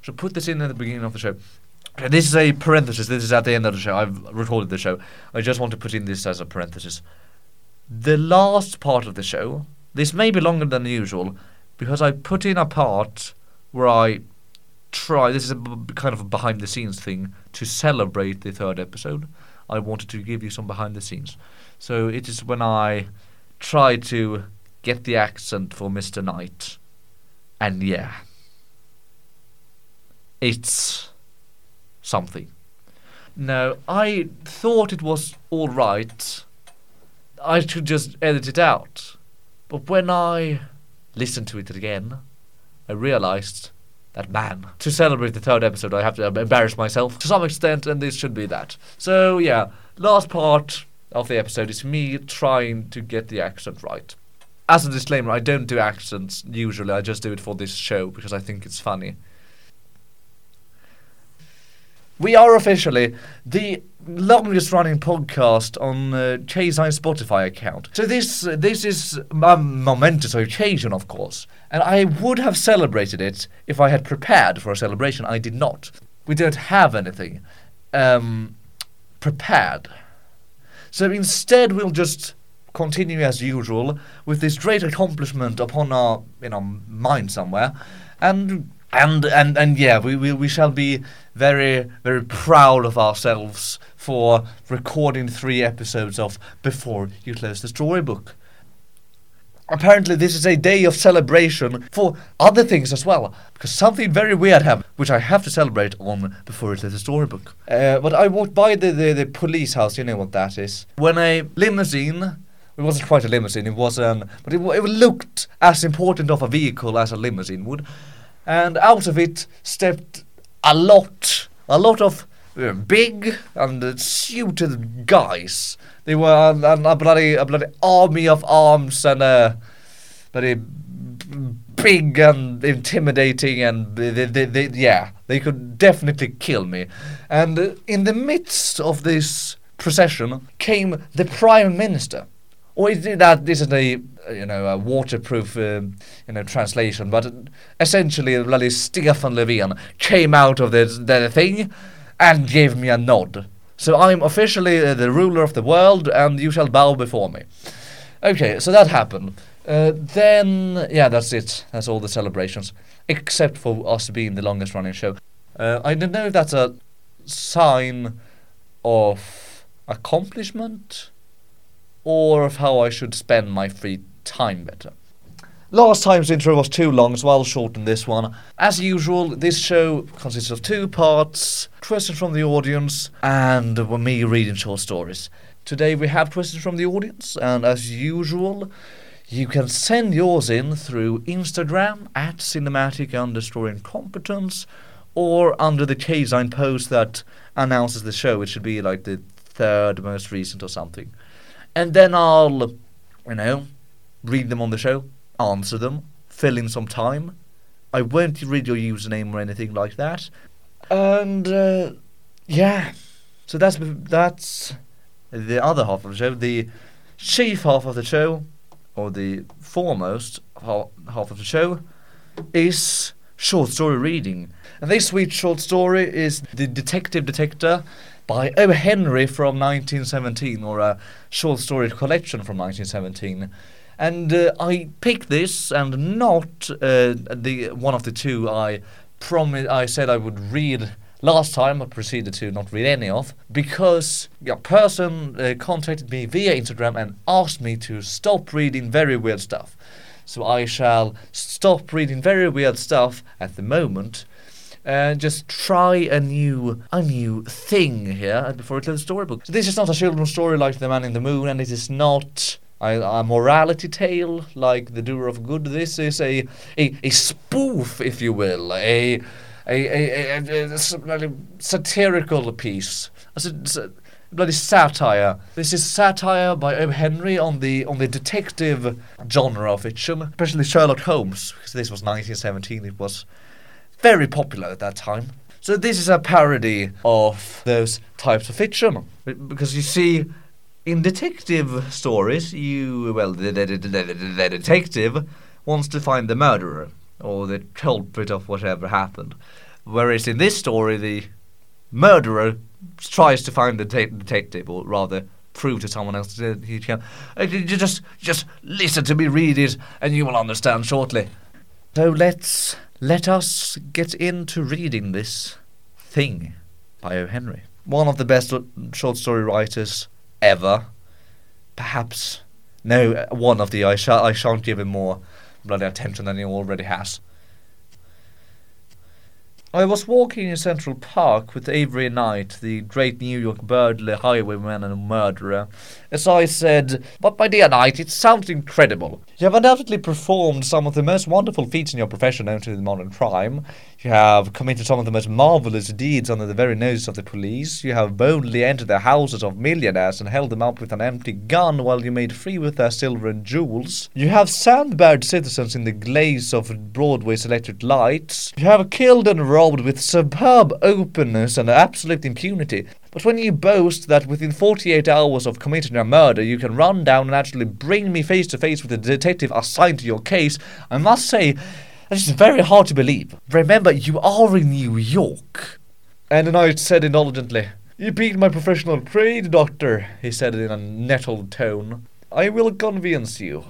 should put this in at the beginning of the show. This is a parenthesis. This is at the end of the show. I've recorded the show. I just want to put in this as a parenthesis. The last part of the show, this may be longer than usual, because I put in a part where I try. This is a b- kind of a behind the scenes thing to celebrate the third episode. I wanted to give you some behind the scenes. So it is when I try to get the accent for Mr. Knight. And yeah. It's something. No, I thought it was alright. I should just edit it out. But when I listened to it again, I realized that man. To celebrate the third episode, I have to embarrass myself to some extent, and this should be that. So, yeah, last part of the episode is me trying to get the accent right. As a disclaimer, I don't do accents usually, I just do it for this show because I think it's funny. We are officially the longest running podcast on uh, Chasei's Spotify account. So this this is a momentous occasion, of course, and I would have celebrated it if I had prepared for a celebration. I did not. We don't have anything um, prepared. So instead, we'll just continue as usual with this great accomplishment upon our in our mind somewhere, and and and and yeah, we we, we shall be very very proud of ourselves for recording three episodes of Before You Close the Storybook. Apparently, this is a day of celebration for other things as well, because something very weird happened, which I have to celebrate on Before You Close the Storybook. Uh, but I walked by the, the, the police house, you know what that is. When a limousine it wasn't quite a limousine. It was an, but it, it looked as important of a vehicle as a limousine would, and out of it stepped a lot, a lot of uh, big and uh, suited guys. They were a bloody, a bloody army of arms and uh, bloody big and intimidating and they, they, they, yeah, they could definitely kill me. And in the midst of this procession came the prime minister. Or it that this is a you know a waterproof um, you know translation, but essentially bloody Stefan came out of the the thing and gave me a nod. So I'm officially uh, the ruler of the world, and you shall bow before me. Okay, so that happened. Uh, then yeah, that's it. That's all the celebrations, except for us being the longest running show. Uh, I don't know if that's a sign of accomplishment or of how I should spend my free time better. Last time's intro was too long, so I'll shorten this one. As usual, this show consists of two parts questions from the audience and me reading short stories. Today we have questions from the audience, and as usual, you can send yours in through Instagram at cinematic underscore incompetence or under the K-Sign post that announces the show. It should be like the third most recent or something and then I'll, you know, read them on the show, answer them, fill in some time. I won't read your username or anything like that, and uh, yeah. So that's that's the other half of the show. The chief half of the show, or the foremost half of the show, is short story reading. And this week's short story is The Detective Detector by O. Henry from 1917, or a short story collection from 1917. And uh, I picked this, and not uh, the one of the two I promised. I said I would read last time. I proceeded to not read any of because a person uh, contacted me via Instagram and asked me to stop reading very weird stuff. So I shall stop reading very weird stuff at the moment and just try a new a new thing here before we close the storybook. So this is not a children's story like The Man in the Moon, and it is not a, a morality tale like The Doer of Good. This is a a, a spoof, if you will, a a bloody satirical piece. A, bloody satire. This is satire by O. Henry on the on the detective genre of fiction, especially Sherlock Holmes, because this was 1917. It was very popular at that time. So this is a parody of those types of fiction, because you see, in detective stories, you well, the, the, the, the, the detective wants to find the murderer or the culprit of whatever happened, Whereas in this story, the murderer tries to find the de- detective, or rather, prove to someone else that he can. Uh, you just, just listen to me read it, and you will understand shortly. So let's let us get into reading this thing by O. Henry, one of the best short story writers ever. Perhaps no, one of the. I, sh- I shan't give him more bloody attention than he already has. I was walking in Central Park with Avery Knight, the great New York burglar, highwayman, and murderer. As I said, But my dear Knight, it sounds incredible. You have undoubtedly performed some of the most wonderful feats in your profession known to modern crime. You have committed some of the most marvelous deeds under the very nose of the police. You have boldly entered the houses of millionaires and held them up with an empty gun while you made free with their silver and jewels. You have sandbagged citizens in the glaze of Broadway's electric lights. You have killed and robbed with superb openness and absolute impunity. But when you boast that within 48 hours of committing a murder you can run down and actually bring me face to face with the detective assigned to your case, I must say is very hard to believe. Remember, you are in New York. And knight said indulgently, You beat my professional trade, doctor, he said in a nettled tone. I will convince you.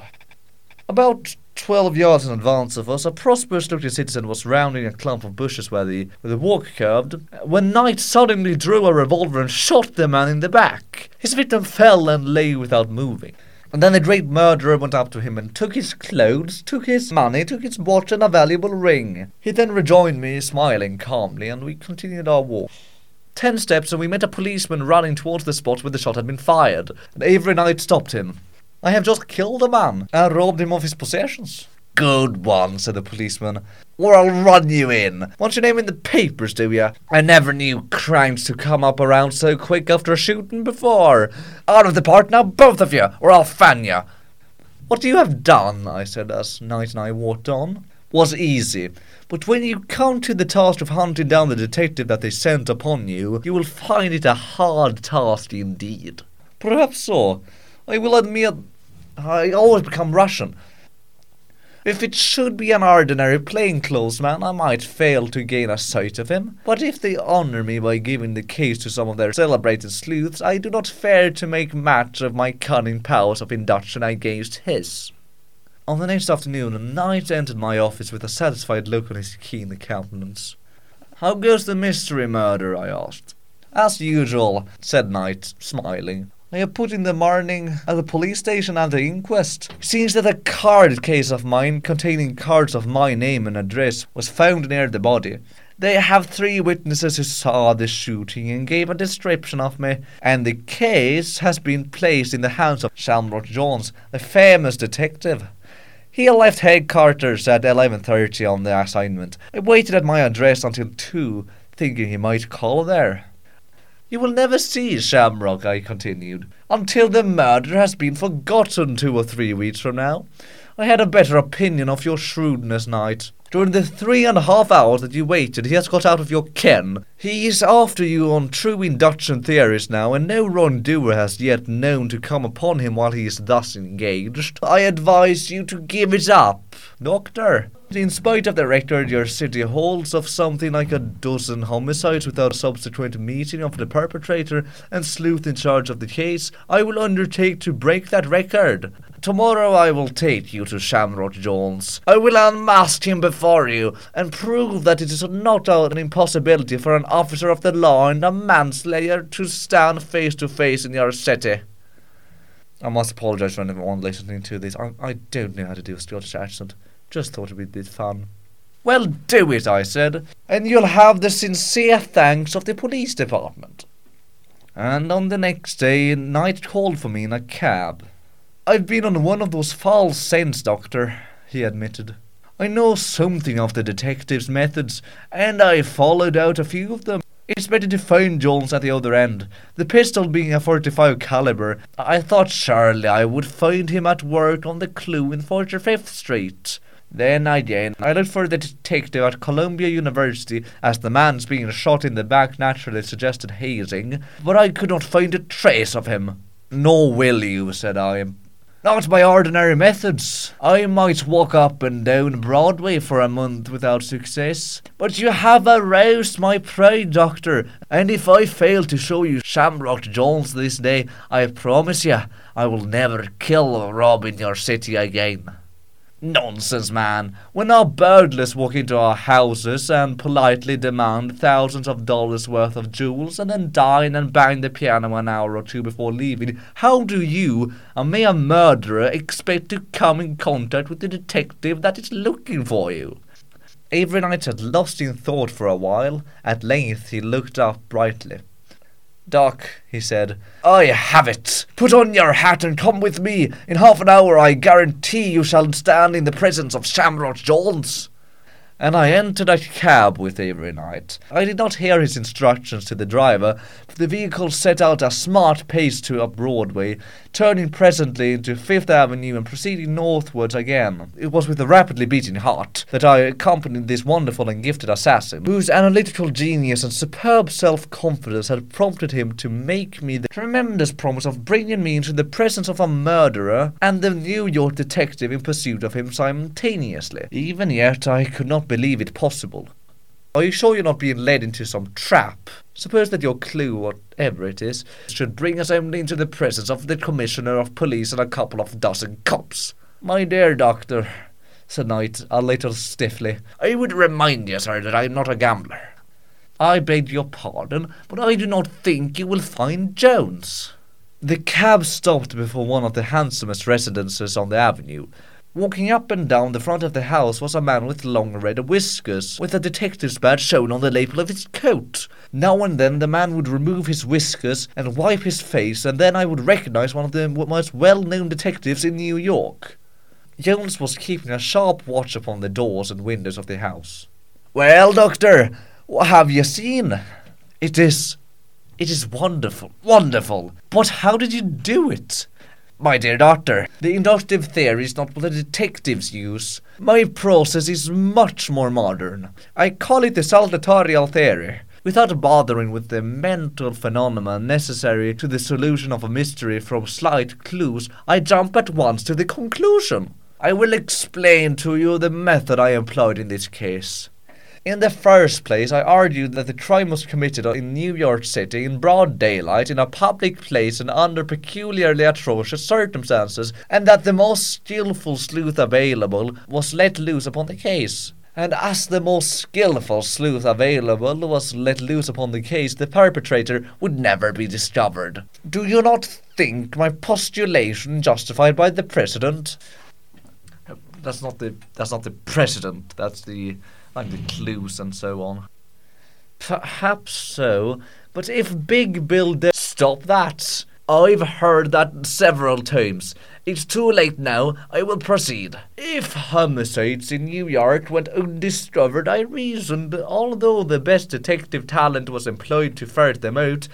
About twelve yards in advance of us, a prosperous-looking citizen was rounding a clump of bushes where the, where the walk curved, when Knight suddenly drew a revolver and shot the man in the back. His victim fell and lay without moving. And then the great murderer went up to him and took his clothes, took his money, took his watch and a valuable ring. He then rejoined me, smiling calmly, and we continued our walk. Ten steps, and we met a policeman running towards the spot where the shot had been fired, and Avery Knight stopped him. I have just killed a man and robbed him of his possessions. Good one, said the policeman, or I'll run you in. Want your name in the papers, do you? I never knew crimes to come up around so quick after a shooting before. Out of the park now, both of you, or I'll fan you. What do you have done, I said as Knight and I walked on, was easy. But when you come to the task of hunting down the detective that they sent upon you, you will find it a hard task indeed. Perhaps so. I will admit I always become Russian. If it should be an ordinary plainclothes man, I might fail to gain a sight of him. But if they honour me by giving the case to some of their celebrated sleuths, I do not fear to make match of my cunning powers of induction against his. On the next afternoon, knight entered my office with a satisfied look on his keen countenance. How goes the mystery murder? I asked. As usual, said Knight, smiling. I have put in the morning at the police station at the inquest. Seems that a card case of mine containing cards of my name and address was found near the body. They have three witnesses who saw the shooting and gave a description of me, and the case has been placed in the hands of Shamrock Jones, the famous detective. He left headquarters at 11.30 on the assignment. I waited at my address until 2, thinking he might call there. You will never see Shamrock, I continued, until the murder has been forgotten two or three weeks from now. I had a better opinion of your shrewdness, Knight. During the three and a half hours that you waited, he has got out of your ken. He is after you on true induction theories now, and no wrongdoer has yet known to come upon him while he is thus engaged. I advise you to give it up, Doctor. In spite of the record your city holds of something like a dozen homicides without a subsequent meeting of the perpetrator and sleuth in charge of the case, I will undertake to break that record. Tomorrow I will take you to Shamrock Jones. I will unmask him before you and prove that it is not an impossibility for an officer of the law and a manslayer to stand face to face in your city. I must apologise for anyone listening to this. I, I don't know how to do a Scottish accent. Just thought it'd be a bit fun. Well, do it, I said, and you'll have the sincere thanks of the police department. And on the next day, Knight called for me in a cab. I've been on one of those false scents, Doctor, he admitted. I know something of the detective's methods, and I followed out a few of them. It's better to find Jones at the other end. The pistol being a 45 caliber, I thought surely I would find him at work on the clue in 45th Street. Then again, I looked for the detective at Columbia University, as the man's being shot in the back naturally suggested hazing, but I could not find a trace of him. Nor will you, said I. Not by ordinary methods. I might walk up and down Broadway for a month without success. But you have aroused my pride, Doctor, and if I fail to show you Shamrock Jones this day, I promise you I will never kill rob in your city again. Nonsense, man. We're not burglars walk into our houses and politely demand thousands of dollars worth of jewels and then dine and bang the piano an hour or two before leaving. How do you, a mere murderer, expect to come in contact with the detective that is looking for you? Avery Knight had lost in thought for a while. At length he looked up brightly. Doc, he said, I have it. Put on your hat and come with me. In half an hour, I guarantee you shall stand in the presence of Shamrock Jones and I entered a cab with Avery Knight. I did not hear his instructions to the driver, for the vehicle set out a smart pace to up Broadway, turning presently into Fifth Avenue and proceeding northwards again. It was with a rapidly beating heart that I accompanied this wonderful and gifted assassin, whose analytical genius and superb self-confidence had prompted him to make me the tremendous promise of bringing me into the presence of a murderer and the New York detective in pursuit of him simultaneously. Even yet I could not believe it possible. Are you sure you're not being led into some trap? Suppose that your clue, whatever it is, should bring us only into the presence of the Commissioner of Police and a couple of dozen cops. My dear doctor, said Knight a little stiffly, I would remind you, sir, that I am not a gambler. I beg your pardon, but I do not think you will find Jones. The cab stopped before one of the handsomest residences on the avenue, Walking up and down the front of the house was a man with long red whiskers, with a detective's badge shown on the lapel of his coat. Now and then the man would remove his whiskers and wipe his face, and then I would recognize one of the most well known detectives in New York. Jones was keeping a sharp watch upon the doors and windows of the house. Well, Doctor, what have you seen? It is. It is wonderful, wonderful. But how did you do it? My dear doctor, the inductive theory is not what the detectives use. My process is much more modern. I call it the saltatorial theory. Without bothering with the mental phenomena necessary to the solution of a mystery from slight clues, I jump at once to the conclusion. I will explain to you the method I employed in this case. In the first place, I argued that the crime was committed in New York City in broad daylight in a public place and under peculiarly atrocious circumstances, and that the most skilful sleuth available was let loose upon the case. And as the most skilful sleuth available was let loose upon the case, the perpetrator would never be discovered. Do you not think my postulation justified by the precedent? That's not the that's not the precedent. That's the like the clues and so on. Perhaps so, but if Big Bill did stop that, I've heard that several times. It's too late now. I will proceed. If homicides in New York went undiscovered, I reasoned, although the best detective talent was employed to ferret them out,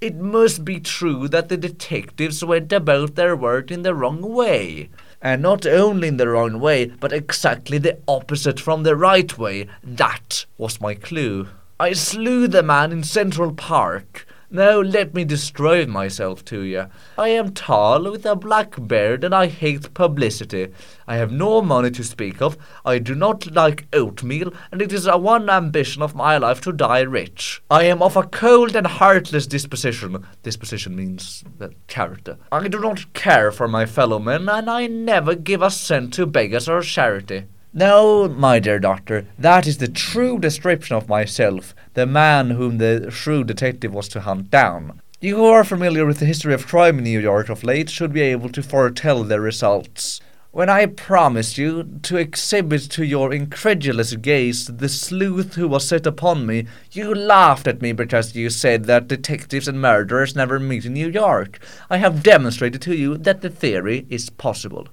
it must be true that the detectives went about their work in the wrong way and not only in the wrong way, but exactly the opposite from the right way. That was my clue. I slew the man in Central Park. Now let me describe myself to you. I am tall, with a black beard, and I hate publicity. I have no money to speak of. I do not like oatmeal, and it is a one ambition of my life to die rich. I am of a cold and heartless disposition. Disposition means uh, character. I do not care for my fellow men, and I never give a cent to beggars or charity. No, my dear doctor, that is the true description of myself, the man whom the shrewd detective was to hunt down. You who are familiar with the history of crime in New York of late should be able to foretell the results. When I promised you to exhibit to your incredulous gaze the sleuth who was set upon me, you laughed at me because you said that detectives and murderers never meet in New York. I have demonstrated to you that the theory is possible.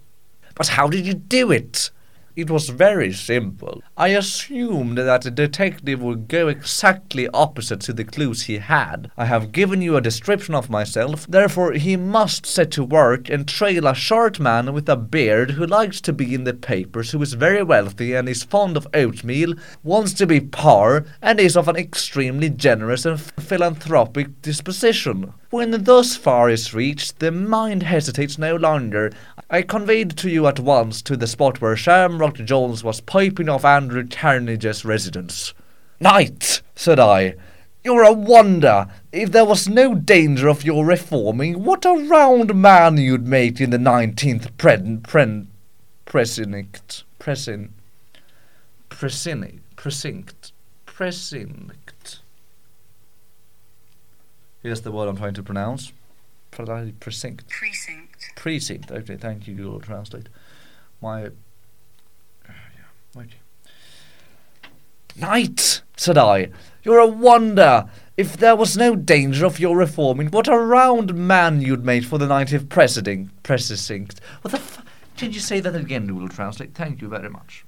But how did you do it? It was very simple. I assumed that the detective would go exactly opposite to the clues he had. I have given you a description of myself, therefore he must set to work and trail a short man with a beard who likes to be in the papers, who is very wealthy and is fond of oatmeal, wants to be poor, and is of an extremely generous and philanthropic disposition. When thus far is reached, the mind hesitates no longer. I conveyed to you at once to the spot where Shamrock Jones was piping off Andrew Carnegie's residence. Knight, said I, you're a wonder. If there was no danger of your reforming, what a round man you'd make in the nineteenth pren pren precinct presin precinct precinct precinct. Here's the word I'm trying to pronounce. Precinct. Precinct. Precinct. Okay, thank you, Google Translate. My. Uh, yeah, okay. Knight, said I, you're a wonder. If there was no danger of your reforming, what a round man you'd make for the 90th president. Precinct. What the f- Did you say that again, Google Translate? Thank you very much.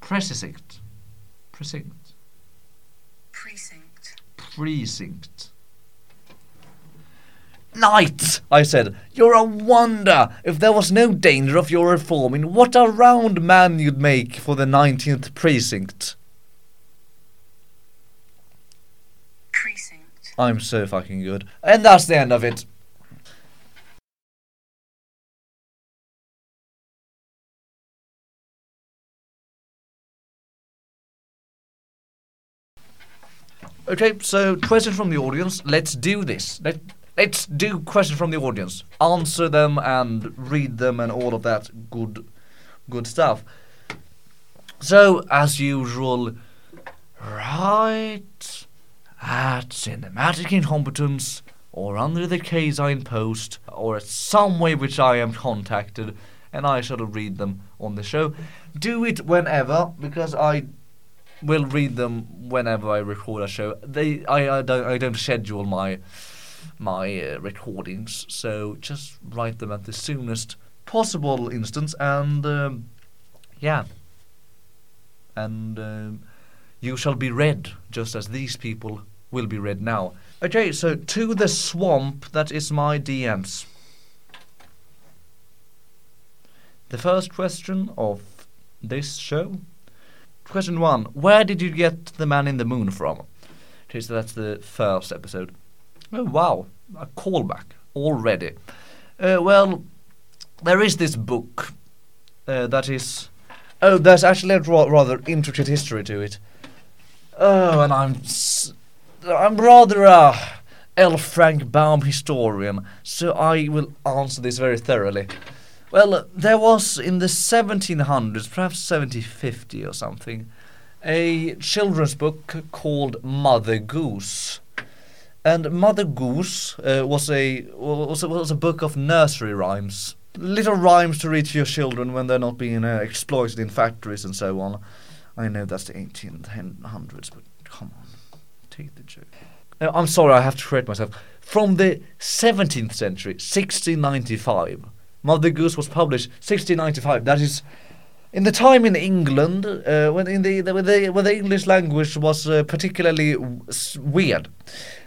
Precinct. Precinct. Precinct. Precinct. Knight, I said, you're a wonder. If there was no danger of your reforming, what a round man you'd make for the 19th precinct. Precinct. I'm so fucking good. And that's the end of it. Okay, so question from the audience. Let's do this. Let let's do questions from the audience. Answer them and read them and all of that good good stuff. So as usual, right at cinematic incompetence or under the K-sign post or some way which I am contacted and I shall read them on the show. Do it whenever because I will read them whenever I record a show. They I, I don't I don't schedule my my uh, recordings, so just write them at the soonest possible instance and um, yeah. And um, you shall be read just as these people will be read now. Okay, so to the swamp that is my DMs. The first question of this show. Question one: Where did you get the man in the moon from? Okay, so that's the first episode. Oh wow, a callback already. Uh, well, there is this book uh, that is. Oh, there's actually a ra- rather intricate history to it. Oh, and I'm s- I'm rather a L. Frank Baum historian, so I will answer this very thoroughly. Well, there was in the 1700s, perhaps 1750 or something, a children's book called Mother Goose. And Mother Goose uh, was a was a, was a book of nursery rhymes, little rhymes to read to your children when they're not being uh, exploited in factories and so on. I know that's the 1800s, but come on, take the joke. Uh, I'm sorry, I have to correct myself. From the 17th century, 1695, Mother Goose was published 1695. That is in the time in England uh, when in the, the, when the when the English language was uh, particularly weird.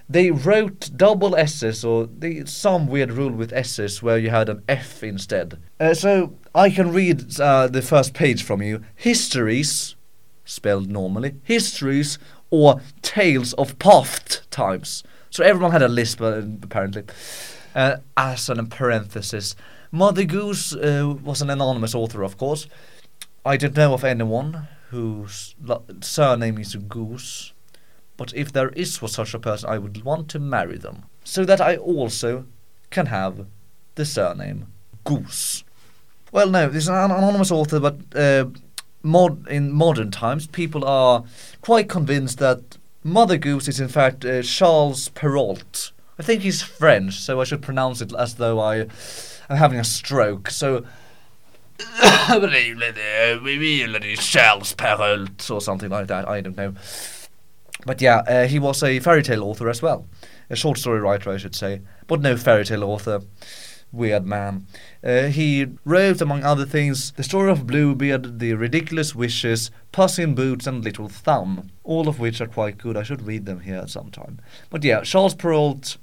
They wrote double S's or some weird rule with S's where you had an F instead. Uh, so I can read uh, the first page from you. Histories, spelled normally, histories or tales of past times. So everyone had a lisp uh, apparently. Uh, as an parenthesis, Mother Goose uh, was an anonymous author, of course. I don't know of anyone whose surname is Goose, but if there is such a person, I would want to marry them, so that I also can have the surname Goose. Well, no, this is an anonymous author, but uh, mod- in modern times, people are quite convinced that Mother Goose is in fact uh, Charles Perrault. I think he's French, so I should pronounce it as though I am having a stroke. So. Charles Perrault or something like that. I don't know. But yeah, uh, he was a fairy tale author as well. A short story writer, I should say. But no fairy tale author. Weird man. Uh, he wrote, among other things, The Story of Bluebeard, The Ridiculous Wishes, Puss in Boots, and Little Thumb. All of which are quite good. I should read them here sometime. But yeah, Charles Perrault,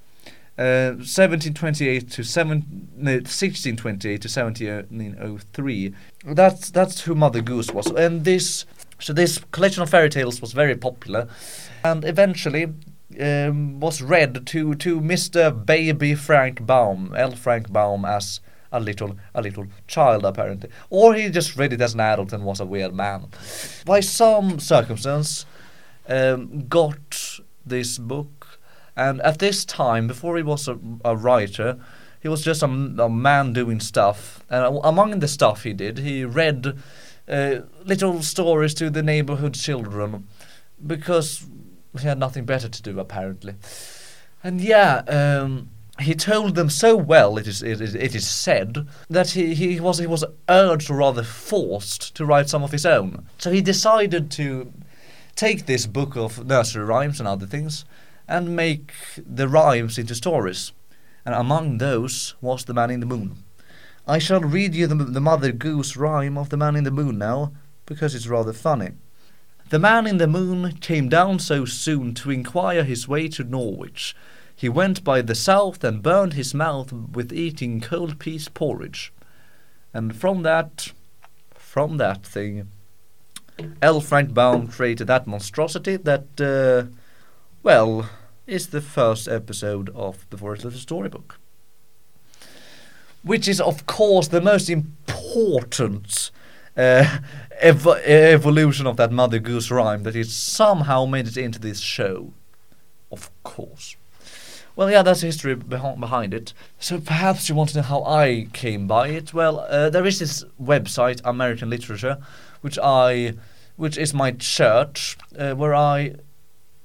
uh, 1728 to 7, no, 1628 to 1703. That's that's who Mother Goose was, and this so this collection of fairy tales was very popular, and eventually um, was read to to Mr. Baby Frank Baum, L. Frank Baum, as a little a little child apparently, or he just read it as an adult and was a weird man. By some circumstance, um, got this book, and at this time, before he was a, a writer, he was just a, a man doing stuff. And among the stuff he did, he read uh, little stories to the neighborhood children because he had nothing better to do apparently. And yeah, um, he told them so well. It is it is, it is said that he, he was he was urged or rather forced to write some of his own. So he decided to take this book of nursery rhymes and other things and make the rhymes into stories. And among those was the man in the moon. I shall read you the, the Mother Goose rhyme of the man in the moon now, because it's rather funny. The man in the moon came down so soon to inquire his way to Norwich. He went by the south and burned his mouth with eating cold peas porridge. And from that, from that thing, L. Frank Baum created that monstrosity that, uh, well, is the first episode of the Forest Little Storybook. Which is, of course, the most important uh, ev- evolution of that Mother Goose rhyme that it somehow made it into this show. Of course. Well, yeah, that's the history behind, behind it. So perhaps you want to know how I came by it. Well, uh, there is this website, American Literature, which I, which is my church, uh, where I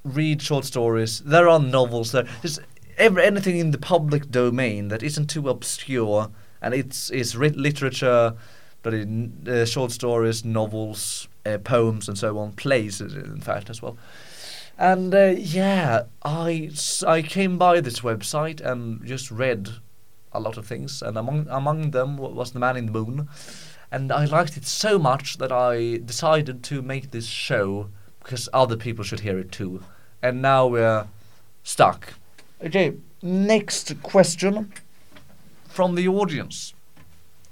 read short stories. There are novels there. There's every, anything in the public domain that isn't too obscure, and it's it's ri- literature, but in uh, short stories, novels, uh, poems, and so on. Plays, in fact, as well. And uh, yeah, I came by this website and just read a lot of things, and among among them was The Man in the Moon, and I liked it so much that I decided to make this show because other people should hear it too. And now we're stuck. Okay, next question from the audience.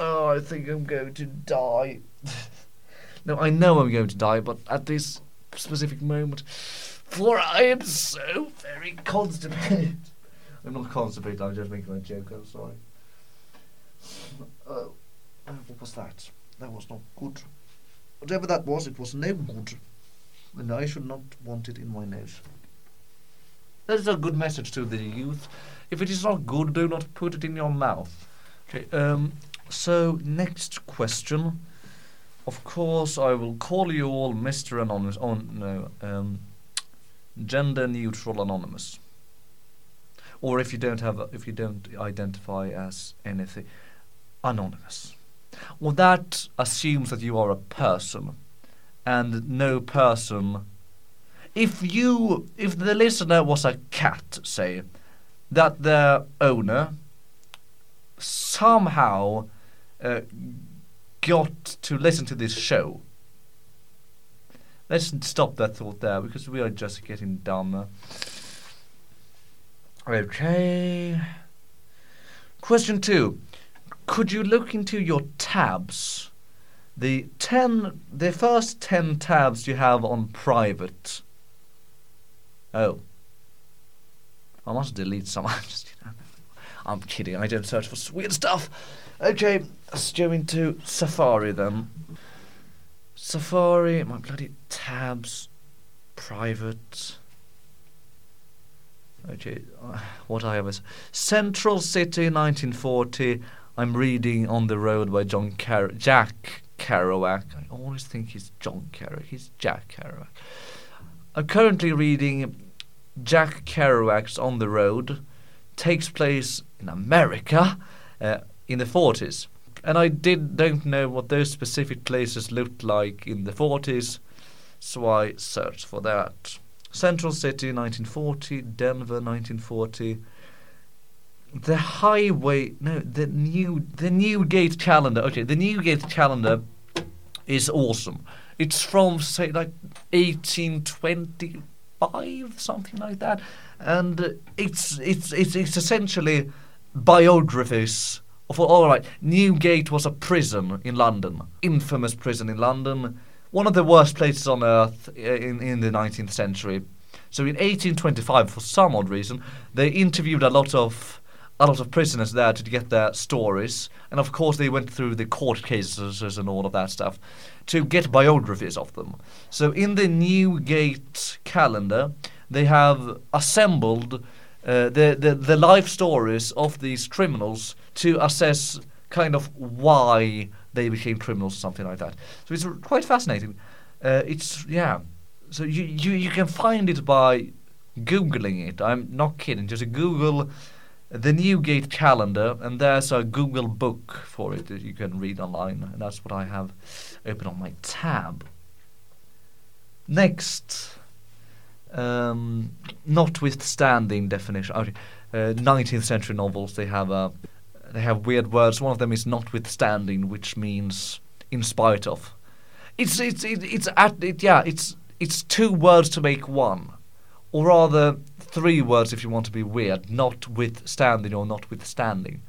Oh, I think I'm going to die. no, I know I'm going to die, but at this specific moment, for I am so very constipated. I'm not constipated, I'm just making a joke, I'm sorry. Oh, oh, what was that? That was not good. Whatever that was, it was no good. And I should not want it in my nose. That is a good message to the youth. If it is not good, do not put it in your mouth. Okay, um, so next question. Of course, I will call you all Mr. Anonymous. Oh, no, um, gender neutral anonymous. Or if you don't have, a, if you don't identify as anything, anonymous. Well, that assumes that you are a person, and no person. If you, if the listener was a cat, say, that their owner somehow uh, got to listen to this show. Let's stop that thought there because we are just getting dumber. Okay. Question two. Could you look into your tabs? The ten, the first ten tabs you have on private. Oh. I must delete some. I'm just, I'm kidding. I don't search for weird stuff. Okay, let's go into Safari then. Safari, my bloody tabs, private. Okay, uh, what I have is Central City, 1940. I'm reading On the Road by John Car- Jack Kerouac. I always think he's John Kerouac. He's Jack Kerouac. I'm currently reading Jack Kerouac's On the Road. Takes place in America uh, in the 40s. And I did don't know what those specific places looked like in the 40s, so I searched for that. Central City 1940, Denver 1940. The highway no, the new the Newgate calendar. Okay, the Newgate calendar is awesome. It's from say like 1825 something like that. And it's it's it's it's essentially biographies of all right. Newgate was a prison in London, infamous prison in London, one of the worst places on earth in in the 19th century. So in 1825, for some odd reason, they interviewed a lot of a lot of prisoners there to get their stories, and of course they went through the court cases and all of that stuff to get biographies of them. So in the Newgate calendar, they have assembled uh, the, the the life stories of these criminals to assess kind of why they became criminals or something like that. So it's quite fascinating. Uh, it's yeah. So you, you you can find it by googling it. I'm not kidding. Just Google the Newgate calendar, and there's a Google book for it that you can read online, and that's what I have open on my tab. Next, um, notwithstanding definition, uh, 19th century novels they have a they have weird words. One of them is notwithstanding, which means in spite of. It's it's it's, it's at it yeah it's it's two words to make one, or rather three words if you want to be weird. Notwithstanding or notwithstanding.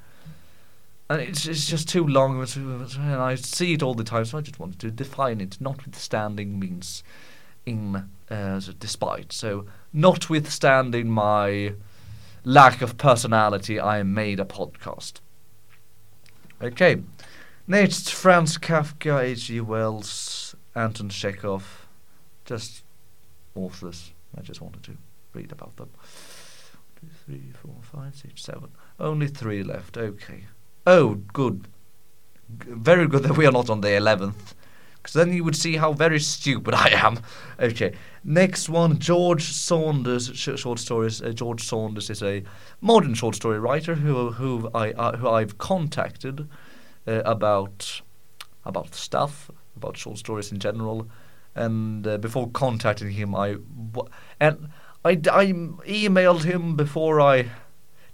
And it's it's just too long, and I see it all the time, so I just wanted to define it. Notwithstanding means in uh, despite. So notwithstanding my lack of personality, I made a podcast. Okay. Next, Franz Kafka, H.G. Wells, Anton Chekhov. Just authors. I just wanted to read about them. Two, three, four, five, six, seven. Only three left. Okay. Oh, good. G- very good that we are not on the 11th. Because then you would see how very stupid I am. Okay. Next one, George Saunders, sh- short stories. Uh, George Saunders is a modern short story writer who who I uh, who I've contacted uh, about about stuff, about short stories in general. And uh, before contacting him, I w- and I, I emailed him before I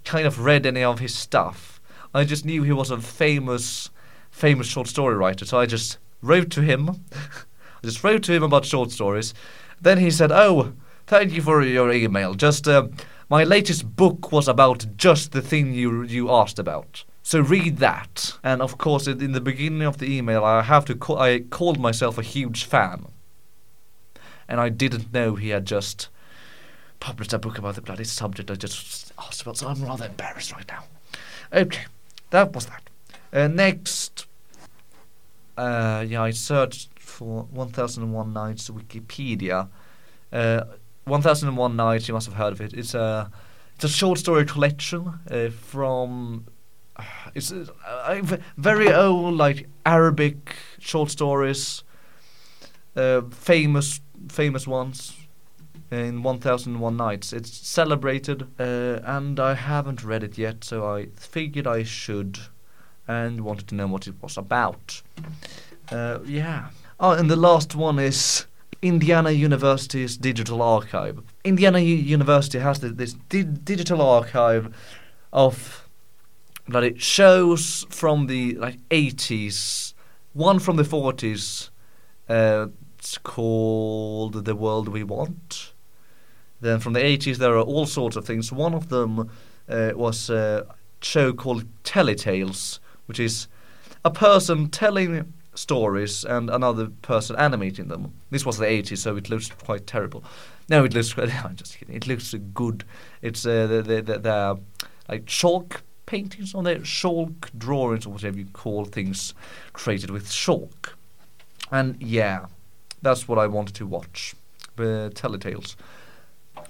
kind of read any of his stuff. I just knew he was a famous famous short story writer, so I just wrote to him. I just wrote to him about short stories. Then he said, "Oh, thank you for your email. Just uh, my latest book was about just the thing you you asked about." So read that. And of course, in the beginning of the email, I have to call, I called myself a huge fan, and I didn't know he had just published a book about the bloody subject I just asked about. So I'm rather embarrassed right now. Okay, that was that. Uh, next, uh, yeah, I searched for 1001 Nights Wikipedia. Uh, 1001 Nights, you must have heard of it. It's a it's a short story collection uh, from it's uh, uh, very old like Arabic short stories, uh, famous famous ones in 1001 Nights. It's celebrated, uh, and I haven't read it yet, so I figured I should, and wanted to know what it was about. Uh, yeah. Oh, and the last one is Indiana University's digital archive. Indiana U- University has th- this di- digital archive of bloody shows from the like 80s, one from the 40s. Uh, it's called The World We Want. Then from the 80s, there are all sorts of things. One of them uh, was a show called Teletales, which is a person telling stories and another person animating them. This was the 80s, so it looks quite terrible. No, it looks. I'm just kidding. It looks good. It's uh, the, the, the, the like chalk paintings on there, chalk drawings or whatever you call things created with chalk. And yeah, that's what I wanted to watch. The Teletales.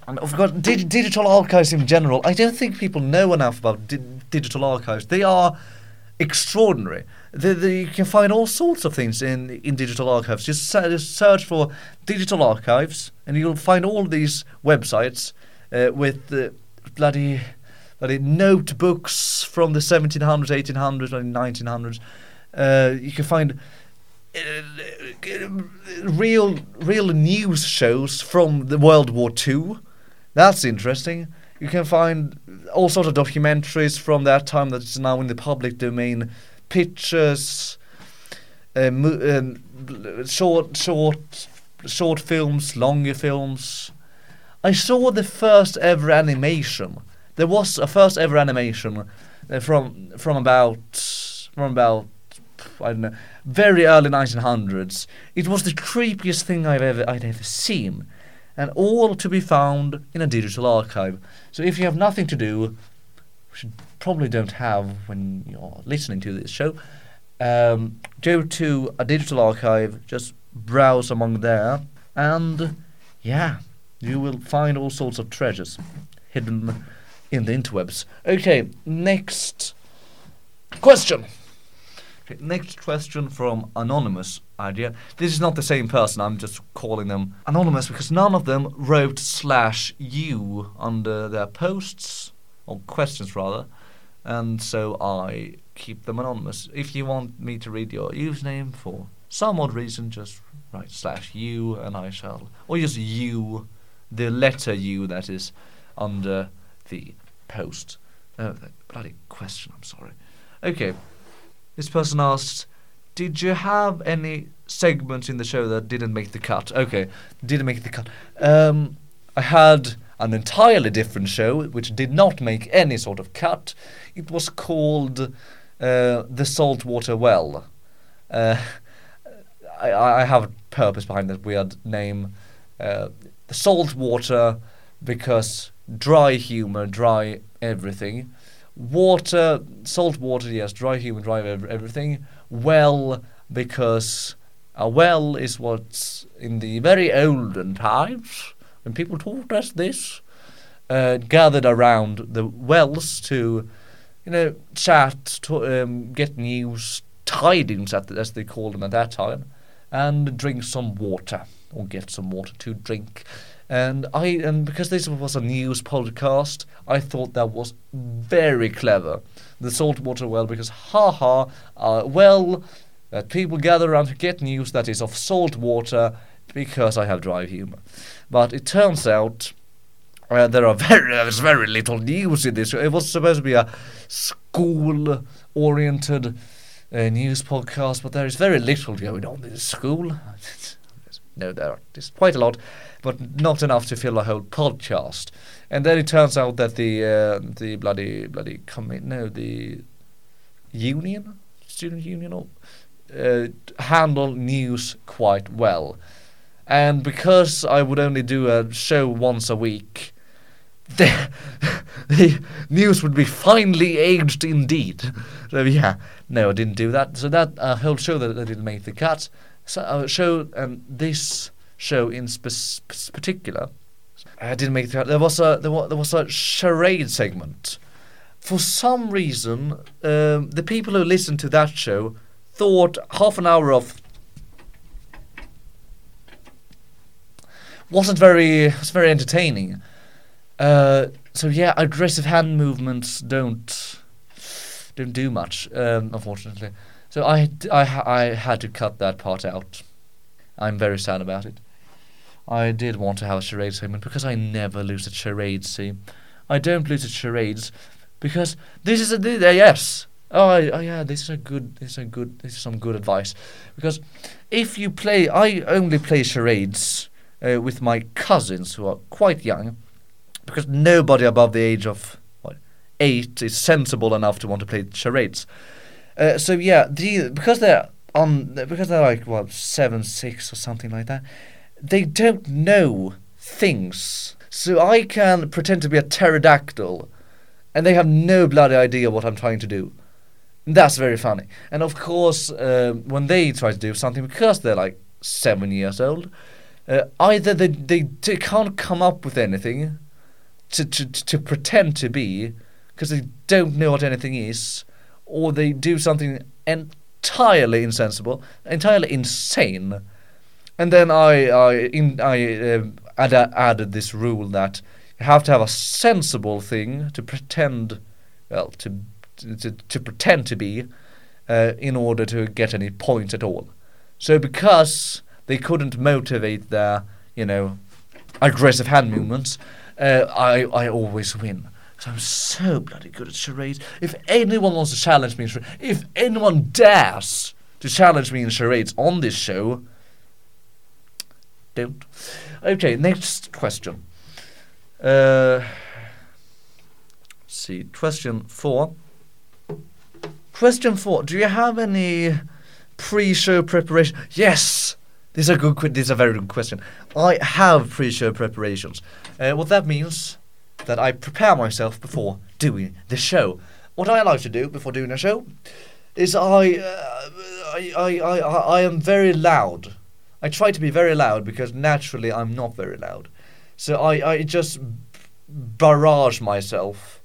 And got di- digital archives in general. I don't think people know enough about di- digital archives. They are extraordinary. The, the, you can find all sorts of things in in digital archives. Just, just search for digital archives, and you'll find all these websites uh, with bloody bloody notebooks from the 1700s, 1800s, and 1900s. Uh, you can find uh, real real news shows from the World War Two. That's interesting. You can find all sorts of documentaries from that time that's now in the public domain, pictures, mo- um, short short short films, longer films. I saw the first ever animation. There was a first ever animation uh, from from about from about I don't know very early 1900s. It was the creepiest thing I've ever I'd ever seen. And all to be found in a digital archive. So if you have nothing to do, which you probably don't have when you're listening to this show, um, go to a digital archive, just browse among there, and yeah, you will find all sorts of treasures hidden in the interwebs. Okay, next question. Okay, next question from Anonymous idea. This is not the same person, I'm just calling them Anonymous because none of them wrote slash you under their posts, or questions rather, and so I keep them anonymous. If you want me to read your username for some odd reason, just write slash you and I shall, or just you, the letter U that is under the post. Oh, bloody question, I'm sorry. Okay. This person asked, "Did you have any segments in the show that didn't make the cut?" Okay, didn't make the cut. Um, I had an entirely different show which did not make any sort of cut. It was called uh, the Saltwater Well. Uh, I, I have a purpose behind that weird name. Uh, saltwater because dry humor, dry everything water, salt water, yes, dry human, dry everything. Well, because a well is what's in the very olden times when people taught us this, uh, gathered around the wells to, you know, chat, to, um, get news, tidings as they called them at that time, and drink some water or get some water to drink. And I and because this was a news podcast, I thought that was very clever. The saltwater well, because haha, uh, well that people gather around to get news that is of salt water because I have dry humor. But it turns out uh, there are very there's very little news in this. It was supposed to be a school-oriented uh, news podcast, but there is very little going on in school. no, there is quite a lot but not enough to fill a whole podcast. And then it turns out that the uh, the bloody bloody commit no the union student union uh, handle news quite well. And because I would only do a show once a week, the, the news would be finely aged indeed. So yeah, no, I didn't do that. So that uh, whole show that, that didn't make the cut. So uh, show and this show in spe- particular. I didn't make it. There was a there was, there was a charade segment. For some reason, um, the people who listened to that show thought half an hour of wasn't very was very entertaining. Uh, so yeah, aggressive hand movements don't don't do much, um, unfortunately. So I, I, I had to cut that part out. I'm very sad about it. I did want to have a charade segment because I never lose at charades. See, I don't lose at charades because this is a uh, yes. Oh, I, oh yeah, this is a good. This is a good. This is some good advice because if you play, I only play charades uh, with my cousins who are quite young because nobody above the age of what eight is sensible enough to want to play charades. Uh, so yeah, the because they're on because they're like what seven, six or something like that they don't know things. So I can pretend to be a pterodactyl, and they have no bloody idea what I'm trying to do. That's very funny. And of course, uh, when they try to do something, because they're like seven years old, uh, either they, they, they can't come up with anything to, to, to pretend to be, because they don't know what anything is, or they do something entirely insensible, entirely insane, and then I I in, I uh, add, added this rule that you have to have a sensible thing to pretend, well, to to, to pretend to be, uh, in order to get any points at all. So because they couldn't motivate their, you know, aggressive hand movements, uh, I I always win. So I'm so bloody good at charades. If anyone wants to challenge me in charades, if anyone dares to challenge me in charades on this show, don't. Okay, next question. Uh, see, question four. Question four. Do you have any pre-show preparation? Yes, This is a good. This is a very good question. I have pre-show preparations. Uh, what that means that I prepare myself before doing the show. What I like to do before doing a show is I, uh, I, I, I, I am very loud. I try to be very loud because naturally I'm not very loud. So I, I just barrage myself,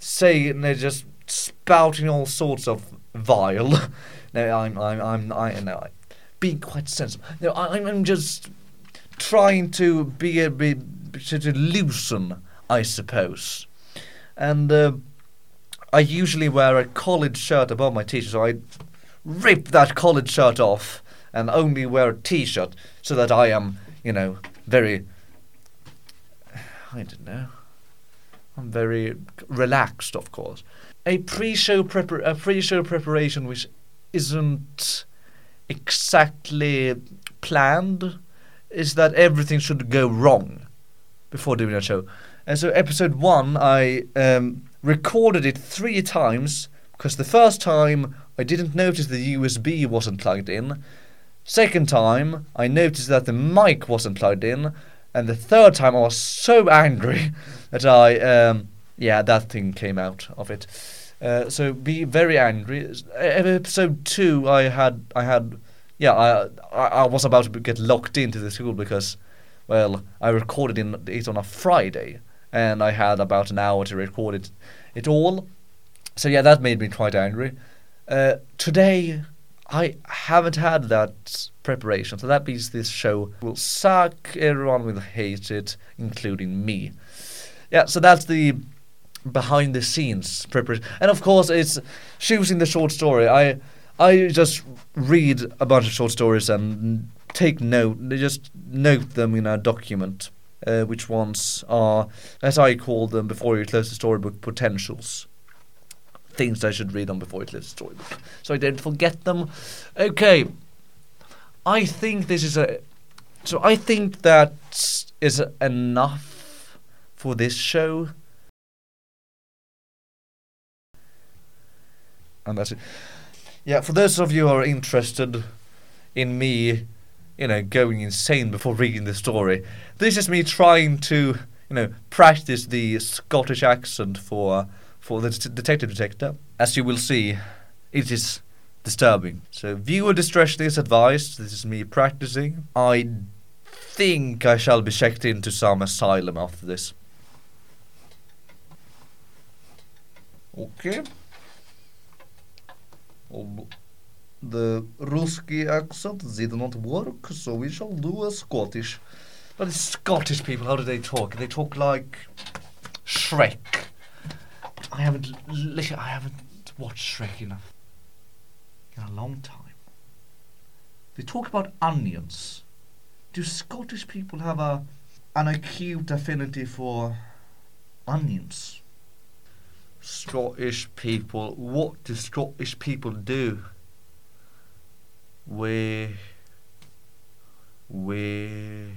say and they're just spouting all sorts of vile. no, I'm, I'm, I'm, I know, I, being quite sensible. No, I, I'm- I'm just trying to be a bit to, to loosen, I suppose, and. Uh, I usually wear a collared shirt above my t-shirt, so I rip that collared shirt off and only wear a t-shirt so that I am, you know, very. I don't know. I'm very relaxed, of course. A pre-show prepar- a pre-show preparation which isn't exactly planned is that everything should go wrong before doing a show. And so episode one, I um, recorded it three times because the first time I didn't notice the USB wasn't plugged in. Second time, I noticed that the mic wasn't plugged in, and the third time I was so angry that I, um, yeah, that thing came out of it. Uh, so be very angry. Episode two, I had, I had, yeah, I, I, was about to get locked into the school because, well, I recorded it on a Friday, and I had about an hour to record it, it all. So yeah, that made me quite angry. Uh, today, I haven't had that preparation, so that means this show will suck. Everyone will hate it, including me. Yeah, so that's the behind the scenes preparation, and of course, it's choosing the short story. I I just read a bunch of short stories and take note, just note them in a document. Uh, which ones are, as I call them before you close the storybook, potentials things I should read on before I close the storybook, so I don't forget them. Okay, I think this is a. So I think that is enough for this show. And that's it. Yeah, for those of you who are interested in me, you know, going insane before reading the story, this is me trying to, you know, practice the Scottish accent for for the det- detective detector. As you will see, it is disturbing. So viewer discretion is advised. This is me practicing. I think I shall be checked into some asylum after this. Okay. Um, the Ruski accent did not work, so we shall do a Scottish. But the Scottish people, how do they talk? They talk like Shrek. I haven't, I haven't watched Shrek enough in a long time. They talk about onions. Do Scottish people have a an acute affinity for onions? Scottish people, what do Scottish people do? We we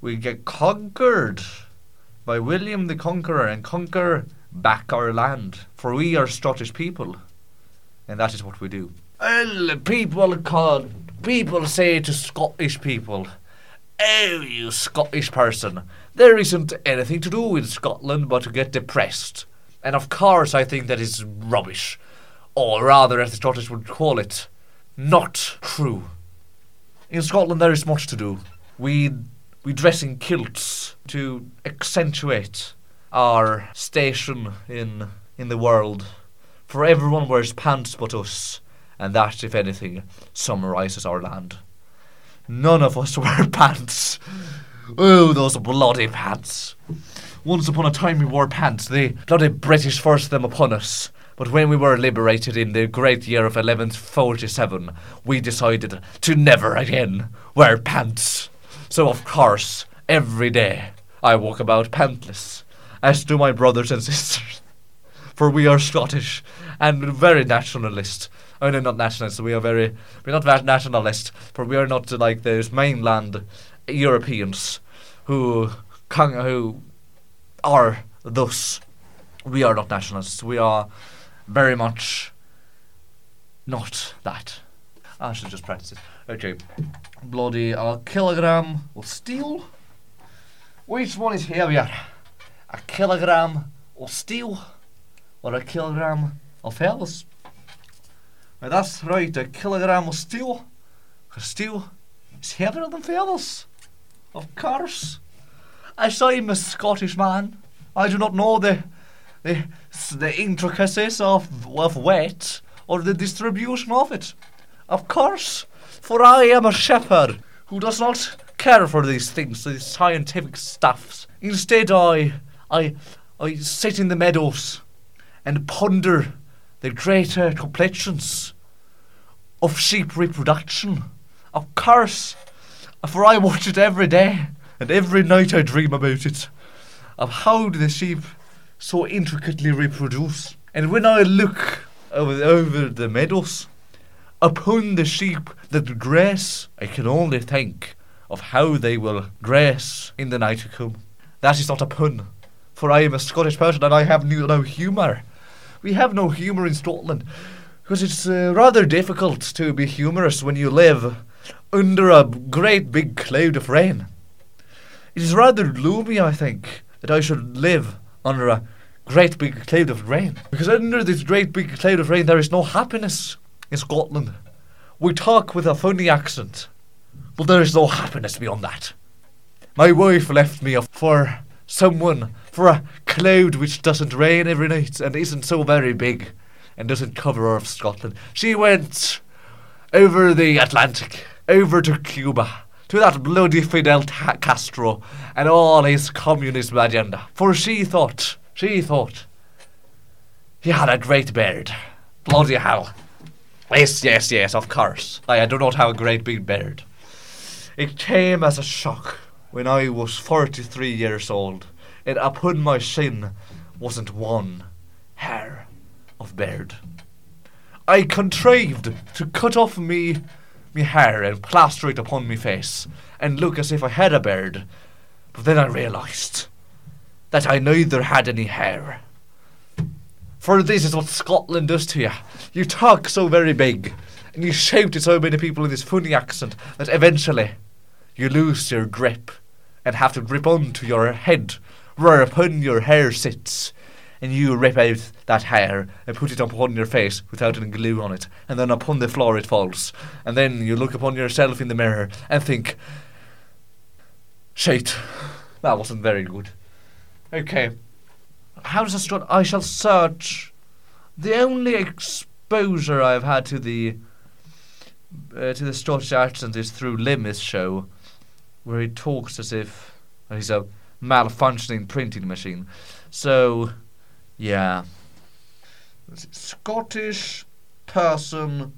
we get conquered by William the Conqueror and conquer back our land, for we are Scottish people, and that is what we do. Well, people call people say to Scottish people, "Oh, you Scottish person, there isn't anything to do in Scotland but to get depressed." And of course, I think that is rubbish, or rather, as the Scottish would call it, not true. In Scotland, there is much to do. We we dress in kilts to accentuate our station in in the world. For everyone wears pants but us, and that, if anything, summarizes our land. None of us wear pants. Oh, those bloody pants. Once upon a time we wore pants. The bloody British forced them upon us. But when we were liberated in the great year of 1147, we decided to never again wear pants. So, of course, every day I walk about pantless, as do my brothers and sisters. For we are Scottish and very nationalist. Oh no, not nationalist. We are very we're not that nationalist. For we are not like those mainland Europeans who who are thus. We are not nationalists. We are very much not that. Ah, I should just practice it. Okay. Bloody a kilogram of steel. Which one is heavier? A kilogram of steel or a kilogram of feathers? That's right, a kilogram of steel. 'Cause steel is heavier than feathers. Of course. As I'm a Scottish man, I do not know the the, the intricacies of, of weight or the distribution of it. Of course, for I am a shepherd who does not care for these things, these scientific stuffs. Instead, I, I, I sit in the meadows and ponder the greater complexions of sheep reproduction. Of course, for I watch it every day, and every night I dream about it. Of how the sheep so intricately reproduce. And when I look over, over the meadows, upon the sheep that graze, I can only think of how they will graze in the night to come. That is not a pun, for I am a Scottish person and I have no, no humour. We have no humour in Scotland, because it's uh, rather difficult to be humorous when you live under a great big cloud of rain. It is rather gloomy, I think, that I should live under a great big cloud of rain. Because under this great big cloud of rain, there is no happiness in Scotland. We talk with a funny accent, but there is no happiness beyond that. My wife left me for someone, for a cloud which doesn't rain every night and isn't so very big and doesn't cover all of Scotland. She went over the Atlantic, over to Cuba, to that bloody Fidel Ta- Castro and all his communist agenda. For she thought, she thought, he had a great beard. Bloody hell. Yes, yes, yes, of course. I, I do not have a great big beard. It came as a shock when I was 43 years old, and upon my chin wasn't one hair of beard. I contrived to cut off me me hair and plaster it upon me face and look as if I had a beard. But then I realised that I neither had any hair. For this is what Scotland does to you. You talk so very big, and you shout to so many people in this funny accent that eventually you lose your grip and have to grip onto your head whereupon your hair sits. And you rip out that hair and put it upon your face without any glue on it, and then upon the floor it falls. And then you look upon yourself in the mirror and think, Shite, that wasn't very good. Okay. How does a strut? I shall search. The only exposure I've had to the uh, to the Scottish accent is through Lim's show, where he talks as if he's a malfunctioning printing machine. So, yeah. Scottish person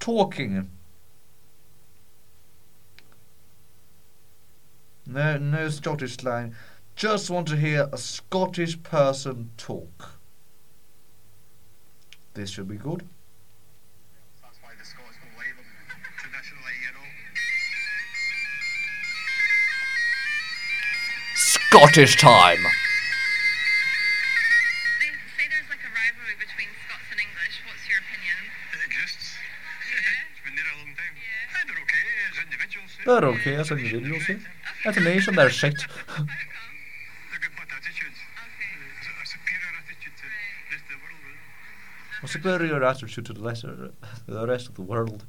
talking. No, no Scottish slang. Just want to hear a Scottish person talk. This should be good. Scottish why individuals. eh? They're okay as individuals. eh? As a nation, they're shit. A, superior attitude to the lesser, the rest of the world.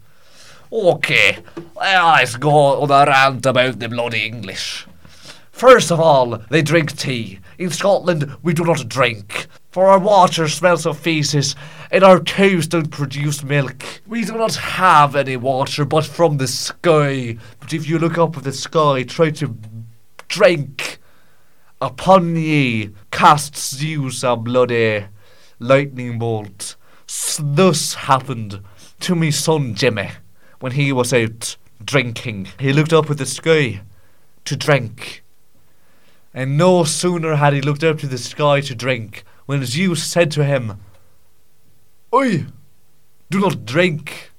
Okay, let's go on a rant about the bloody English. First of all, they drink tea. In Scotland, we do not drink. For our water smells of feces, and our cows don't produce milk. We do not have any water but from the sky. But if you look up at the sky, try to drink. Upon ye casts you a bloody lightning bolt. Thus happened to me son Jimmy when he was out drinking. He looked up at the sky to drink. And no sooner had he looked up to the sky to drink when Zeus said to him, Oi, do not drink.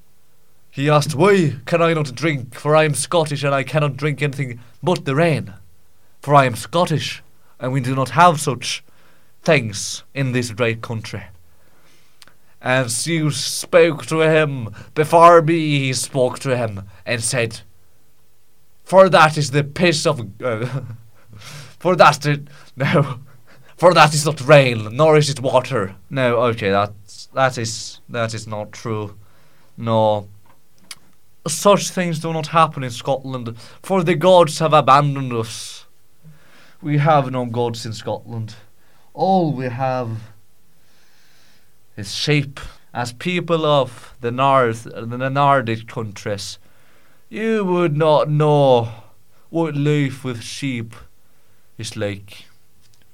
He asked, Why can I not drink? For I am Scottish and I cannot drink anything but the rain. For I am Scottish and we do not have such things in this great country. And Zeus spoke to him before me. He spoke to him and said, "For that is the piss of, uh, for that it, no, for that is not rain, nor is it water. No, okay, that's that is that is not true. No." Such things do not happen in Scotland, for the gods have abandoned us. We have no gods in Scotland. All we have is sheep. As people of the north, the Nordic countries, you would not know what life with sheep is like.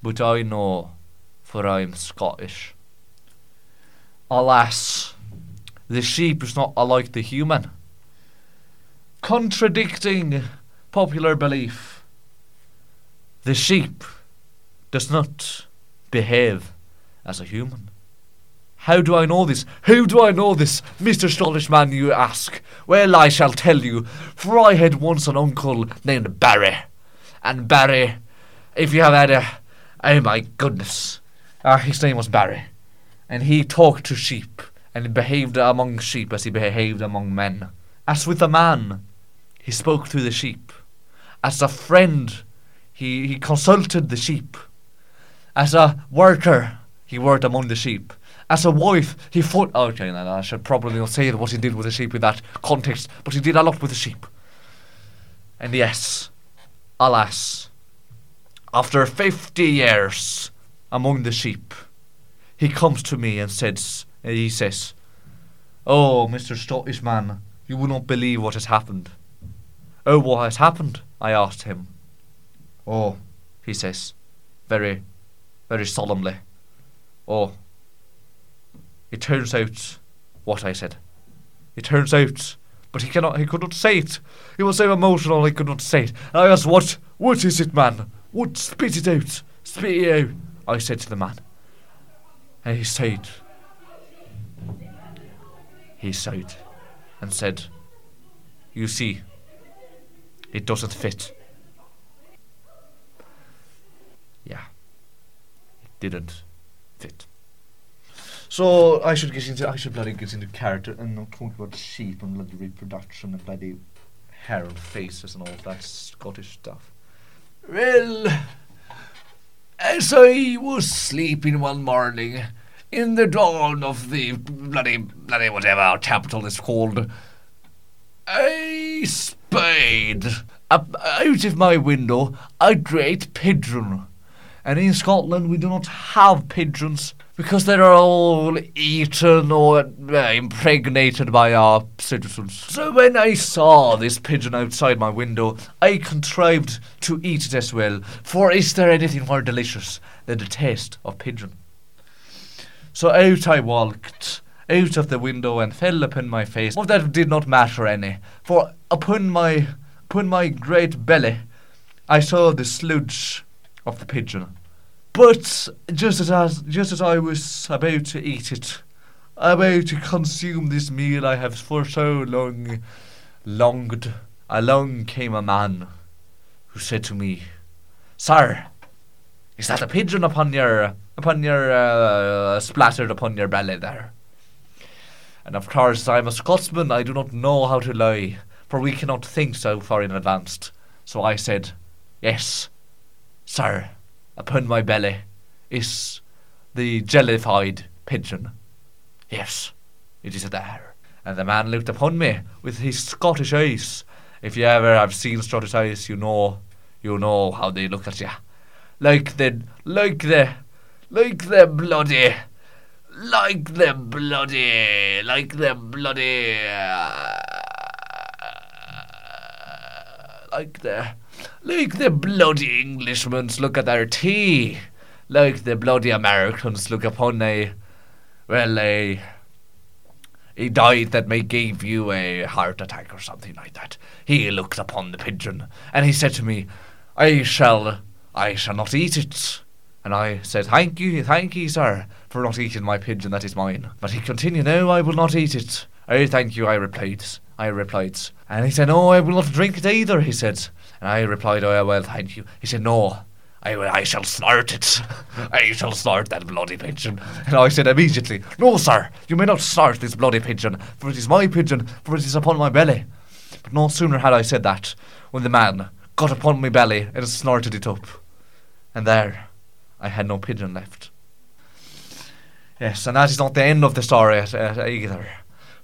But I know, for I am Scottish. Alas, the sheep is not alike the human contradicting popular belief. The sheep does not behave as a human. How do I know this? How do I know this, Mr. Scottish man, you ask? Well, I shall tell you, for I had once an uncle named Barry. And Barry, if you have had a. Oh my goodness. Ah, his name was Barry. And he talked to sheep, and behaved among sheep as he behaved among men. As with a man, he spoke to the sheep. As a friend, he, he consulted the sheep. As a worker, he worked among the sheep. As a wife, he fought. Okay, no, I should probably not say what he did with the sheep in that context, but he did a lot with the sheep. And yes, alas, after 50 years among the sheep, he comes to me and says, and he says, Oh, Mr. Scottish man, you will not believe what has happened. Oh, what has happened? I asked him. Oh, he says, very, very solemnly. Oh, it turns out what I said. It turns out, but he cannot, he could not say it. He was so emotional he could not say it. And I asked, what, what is it, man? What, spit it out, spit it out. I said to the man. And he said, He sighed and said, You see, it doesn't fit. Yeah. It didn't fit. So I should get into I should bloody get into character and not talk about sheep and bloody reproduction and bloody hair and faces and all that Scottish stuff. Well as I was sleeping one morning in the dawn of the bloody bloody whatever our capital is called I spied up out of my window a great pigeon. And in Scotland we do not have pigeons because they are all eaten or uh, impregnated by our citizens. So when I saw this pigeon outside my window, I contrived to eat it as well. For is there anything more delicious than the taste of pigeon? So out I walked, out of the window, and fell upon my face. But that did not matter any, for upon my upon my great belly I saw the sludge of the pigeon. But just as I, just as I was about to eat it, about to consume this meal I have for so long longed, along came a man who said to me, "Sir, is that a pigeon upon your upon your uh, splattered upon your belly there?" And of course, I am a Scotsman. I do not know how to lie, for we cannot think so far in advance. So I said, "Yes, sir." Upon my belly is the jellified pigeon. Yes, it is there. And the man looked upon me with his Scottish eyes. If you ever have seen Scottish eyes, you know, you know how they look at you, like the, like the, like the bloody, like the bloody, like the bloody, like the like the bloody Englishmen look at their tea. Like the bloody Americans look upon a, well, a, a diet that may give you a heart attack or something like that. He looked upon the pigeon, and he said to me, I shall, I shall not eat it. And I said, Thank you, thank you, sir, for not eating my pigeon that is mine. But he continued, No, I will not eat it. Oh, thank you, I replied. I replied. And he said, No, I will not drink it either, he said. And I replied, Oh, well, thank you. He said, No, I, I shall snort it. I shall snort that bloody pigeon. And I said immediately, No, sir, you may not snort this bloody pigeon, for it is my pigeon, for it is upon my belly. But no sooner had I said that, when the man got upon my belly and snorted it up. And there, I had no pigeon left. Yes, and that is not the end of the story uh, uh, either.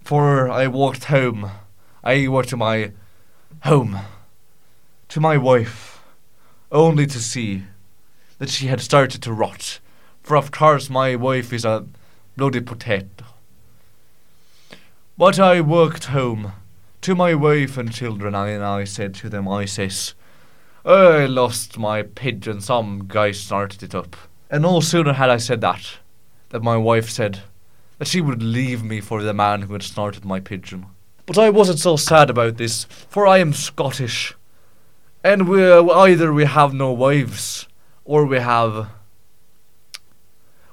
For I walked home. I walked to my home, to my wife, only to see that she had started to rot. For of course my wife is a bloody potato. But I walked home to my wife and children, and I said to them, I says, I lost my pigeon, some guy snorted it up. And no sooner had I said that, that my wife said that she would leave me for the man who had snorted my pigeon. But I wasn't so sad about this, for I am Scottish. And we either we have no wives, or we have.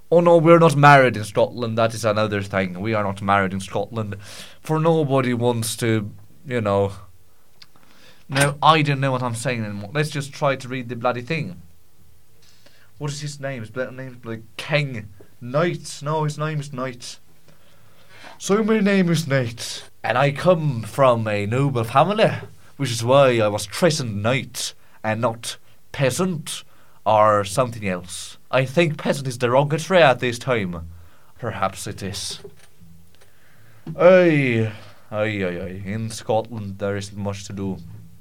Oh no, we're not married in Scotland. That is another thing. We are not married in Scotland, for nobody wants to, you know. No, I don't know what I'm saying anymore. Let's just try to read the bloody thing. What is his name? His name is like King Knight. No, his name is Knight. So my name is Knight, and I come from a noble family, which is why I was christened Knight and not peasant or something else. I think peasant is derogatory at this time. Perhaps it is. Aye, aye, aye, aye. In Scotland, there isn't much to do.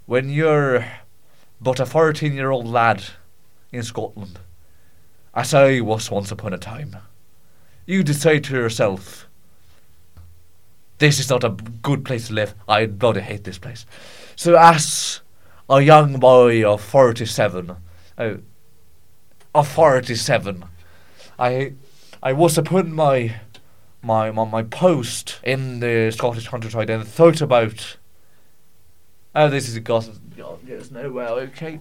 When you're but a 14 year old lad in Scotland, as I was once upon a time, you decide to yourself, this is not a good place to live. I bloody hate this place. So, as a young boy of 47, oh, of 47, I, I was upon my, my, my, my post in the Scottish countryside and thought about, oh, this is a gossip. Oh, yes, no, okay.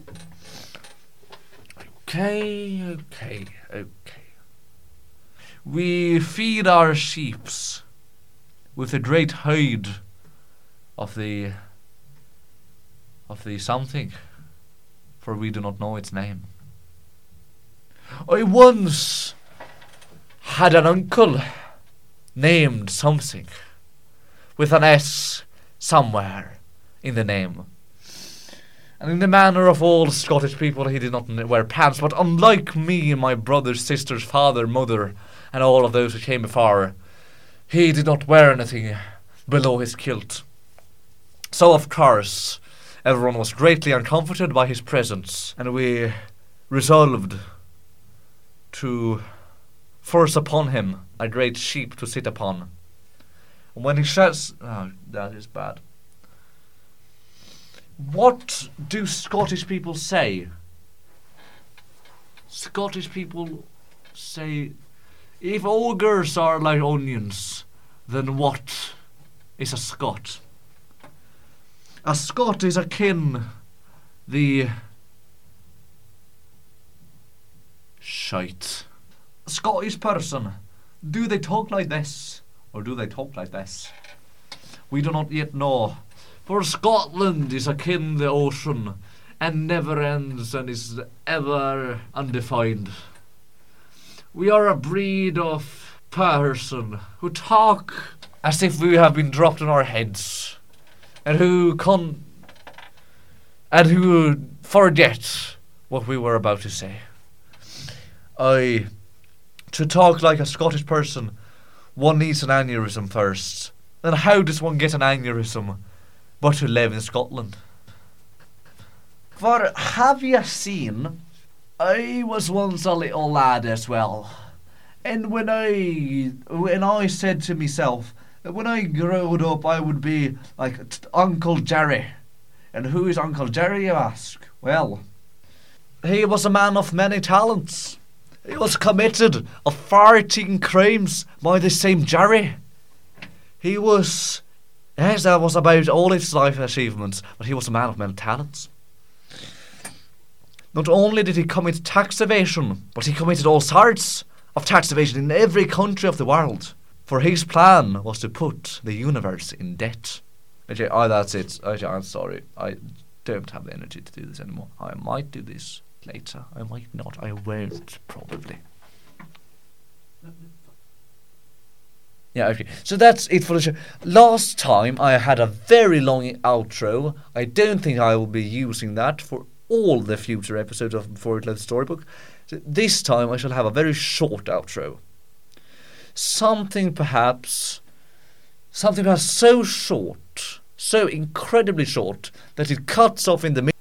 Okay, okay, okay. We feed our sheeps with a great hide of the of the something, for we do not know its name. I once had an uncle named something with an S somewhere in the name. And in the manner of all Scottish people, he did not wear pants. But unlike me my brothers, sisters, father, mother, and all of those who came before, he did not wear anything below his kilt. So, of course, everyone was greatly uncomforted by his presence, and we resolved to force upon him a great sheep to sit upon. And when he says, oh, ah, that is bad. What do Scottish people say? Scottish people say, if ogres are like onions, then what is a Scot? A Scot is akin the shite. A Scottish person, do they talk like this or do they talk like this? We do not yet know. For Scotland is akin the ocean and never ends and is ever undefined. We are a breed of person who talk as if we have been dropped on our heads and who con and who forget what we were about to say. I to talk like a Scottish person, one needs an aneurysm first. Then how does one get an aneurysm but to live in Scotland? For have you seen? I was once a little lad as well, and when I when I said to myself that when I growed up I would be like Uncle Jerry, and who is Uncle Jerry? You ask. Well, he was a man of many talents. He was committed of 14 crimes by the same Jerry. He was, yes, that was about all his life achievements, but he was a man of many talents. Not only did he commit tax evasion, but he committed all sorts of tax evasion in every country of the world. For his plan was to put the universe in debt. Okay, oh, that's it. I'm sorry. I don't have the energy to do this anymore. I might do this later. I might not. I won't probably. Yeah, okay. So that's it for the show. Last time I had a very long outro. I don't think I will be using that for all the future episodes of Before It Left Storybook. So this time I shall have a very short outro. Something perhaps, something perhaps so short, so incredibly short that it cuts off in the middle.